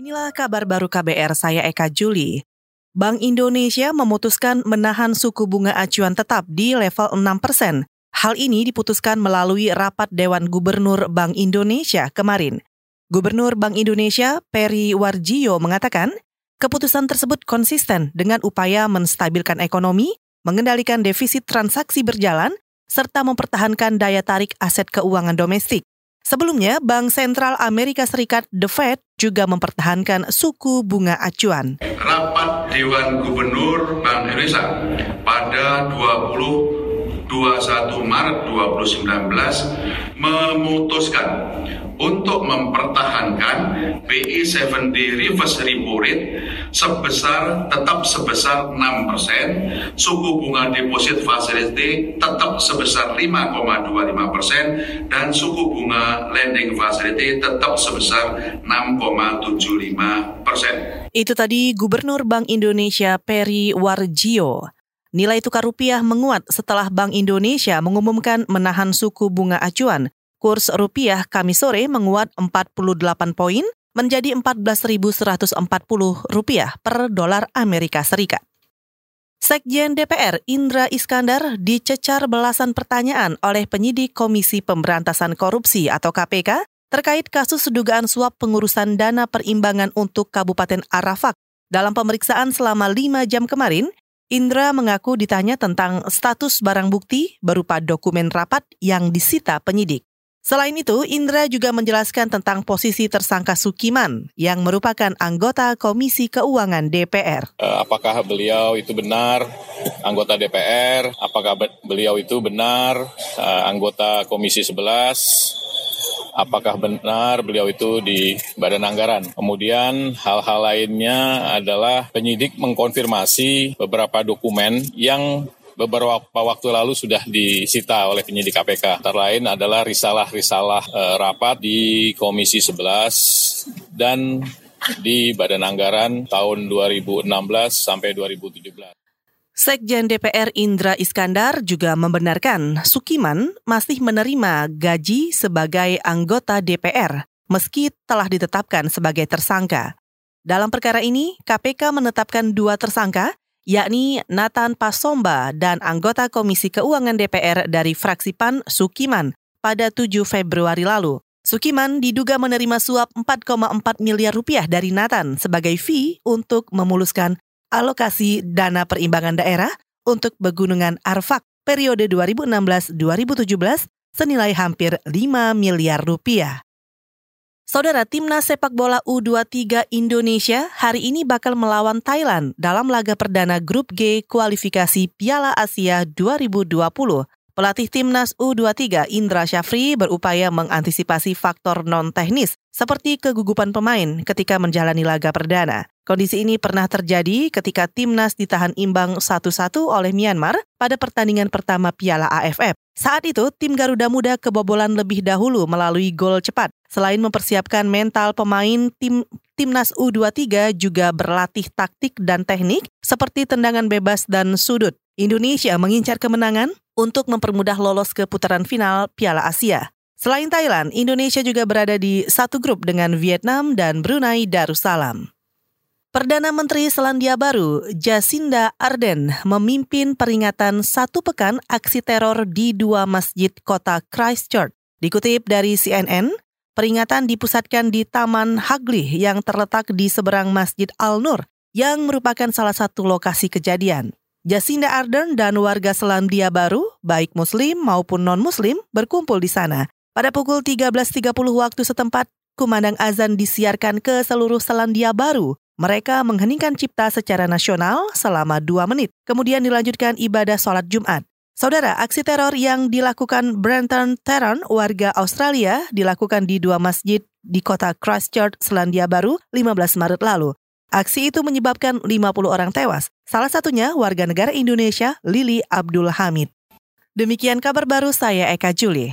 Inilah kabar baru KBR, saya Eka Juli. Bank Indonesia memutuskan menahan suku bunga acuan tetap di level 6 persen. Hal ini diputuskan melalui rapat Dewan Gubernur Bank Indonesia kemarin. Gubernur Bank Indonesia Peri Warjio mengatakan, keputusan tersebut konsisten dengan upaya menstabilkan ekonomi, mengendalikan defisit transaksi berjalan, serta mempertahankan daya tarik aset keuangan domestik. Sebelumnya, Bank Sentral Amerika Serikat The Fed juga mempertahankan suku bunga acuan. Rapat Dewan Gubernur Bank Indonesia pada 20 21 Maret 2019 memutuskan untuk mempertahankan BI 7D reverse repo rate sebesar tetap sebesar 6%, suku bunga deposit facility tetap sebesar 5,25% persen dan suku bunga lending facility tetap sebesar 6,75%. persen. Itu tadi Gubernur Bank Indonesia Peri Warjio. Nilai tukar rupiah menguat setelah Bank Indonesia mengumumkan menahan suku bunga acuan Kurs rupiah Kamis sore menguat 48 poin menjadi 14.140 rupiah per dolar Amerika Serikat. Sekjen DPR Indra Iskandar dicecar belasan pertanyaan oleh penyidik Komisi Pemberantasan Korupsi atau KPK terkait kasus dugaan suap pengurusan dana perimbangan untuk Kabupaten Arafak. Dalam pemeriksaan selama lima jam kemarin, Indra mengaku ditanya tentang status barang bukti berupa dokumen rapat yang disita penyidik. Selain itu, Indra juga menjelaskan tentang posisi tersangka Sukiman yang merupakan anggota Komisi Keuangan DPR. Eh, apakah beliau itu benar anggota DPR? Apakah beliau itu benar uh, anggota Komisi 11? apakah benar beliau itu di Badan Anggaran. Kemudian hal-hal lainnya adalah penyidik mengkonfirmasi beberapa dokumen yang beberapa waktu lalu sudah disita oleh penyidik KPK. Antara lain adalah risalah-risalah e, rapat di Komisi 11 dan di Badan Anggaran tahun 2016 sampai 2017. Sekjen DPR Indra Iskandar juga membenarkan Sukiman masih menerima gaji sebagai anggota DPR meski telah ditetapkan sebagai tersangka. Dalam perkara ini, KPK menetapkan dua tersangka, yakni Nathan Pasomba dan anggota Komisi Keuangan DPR dari fraksi PAN Sukiman pada 7 Februari lalu. Sukiman diduga menerima suap 4,4 miliar rupiah dari Nathan sebagai fee untuk memuluskan alokasi dana perimbangan daerah untuk pegunungan Arfak periode 2016-2017 senilai hampir 5 miliar rupiah. Saudara timnas sepak bola U23 Indonesia hari ini bakal melawan Thailand dalam laga perdana grup G kualifikasi Piala Asia 2020. Pelatih timnas U23 Indra Syafri berupaya mengantisipasi faktor non-teknis seperti kegugupan pemain ketika menjalani laga perdana. Kondisi ini pernah terjadi ketika timnas ditahan imbang 1-1 oleh Myanmar pada pertandingan pertama Piala AFF. Saat itu, tim Garuda Muda kebobolan lebih dahulu melalui gol cepat. Selain mempersiapkan mental pemain, tim timnas U23 juga berlatih taktik dan teknik seperti tendangan bebas dan sudut. Indonesia mengincar kemenangan untuk mempermudah lolos ke putaran final Piala Asia. Selain Thailand, Indonesia juga berada di satu grup dengan Vietnam dan Brunei Darussalam. Perdana Menteri Selandia Baru, Jacinda Ardern, memimpin peringatan satu pekan aksi teror di dua masjid kota Christchurch. Dikutip dari CNN, peringatan dipusatkan di Taman Hagley yang terletak di seberang Masjid Al-Nur, yang merupakan salah satu lokasi kejadian. Jacinda Ardern dan warga Selandia Baru, baik Muslim maupun non-Muslim, berkumpul di sana. Pada pukul 13.30 waktu setempat, kumandang azan disiarkan ke seluruh Selandia Baru mereka mengheningkan cipta secara nasional selama dua menit, kemudian dilanjutkan ibadah sholat Jumat. Saudara, aksi teror yang dilakukan Brenton Teron, warga Australia, dilakukan di dua masjid di kota Christchurch, Selandia Baru, 15 Maret lalu. Aksi itu menyebabkan 50 orang tewas, salah satunya warga negara Indonesia, Lili Abdul Hamid. Demikian kabar baru saya Eka Juli.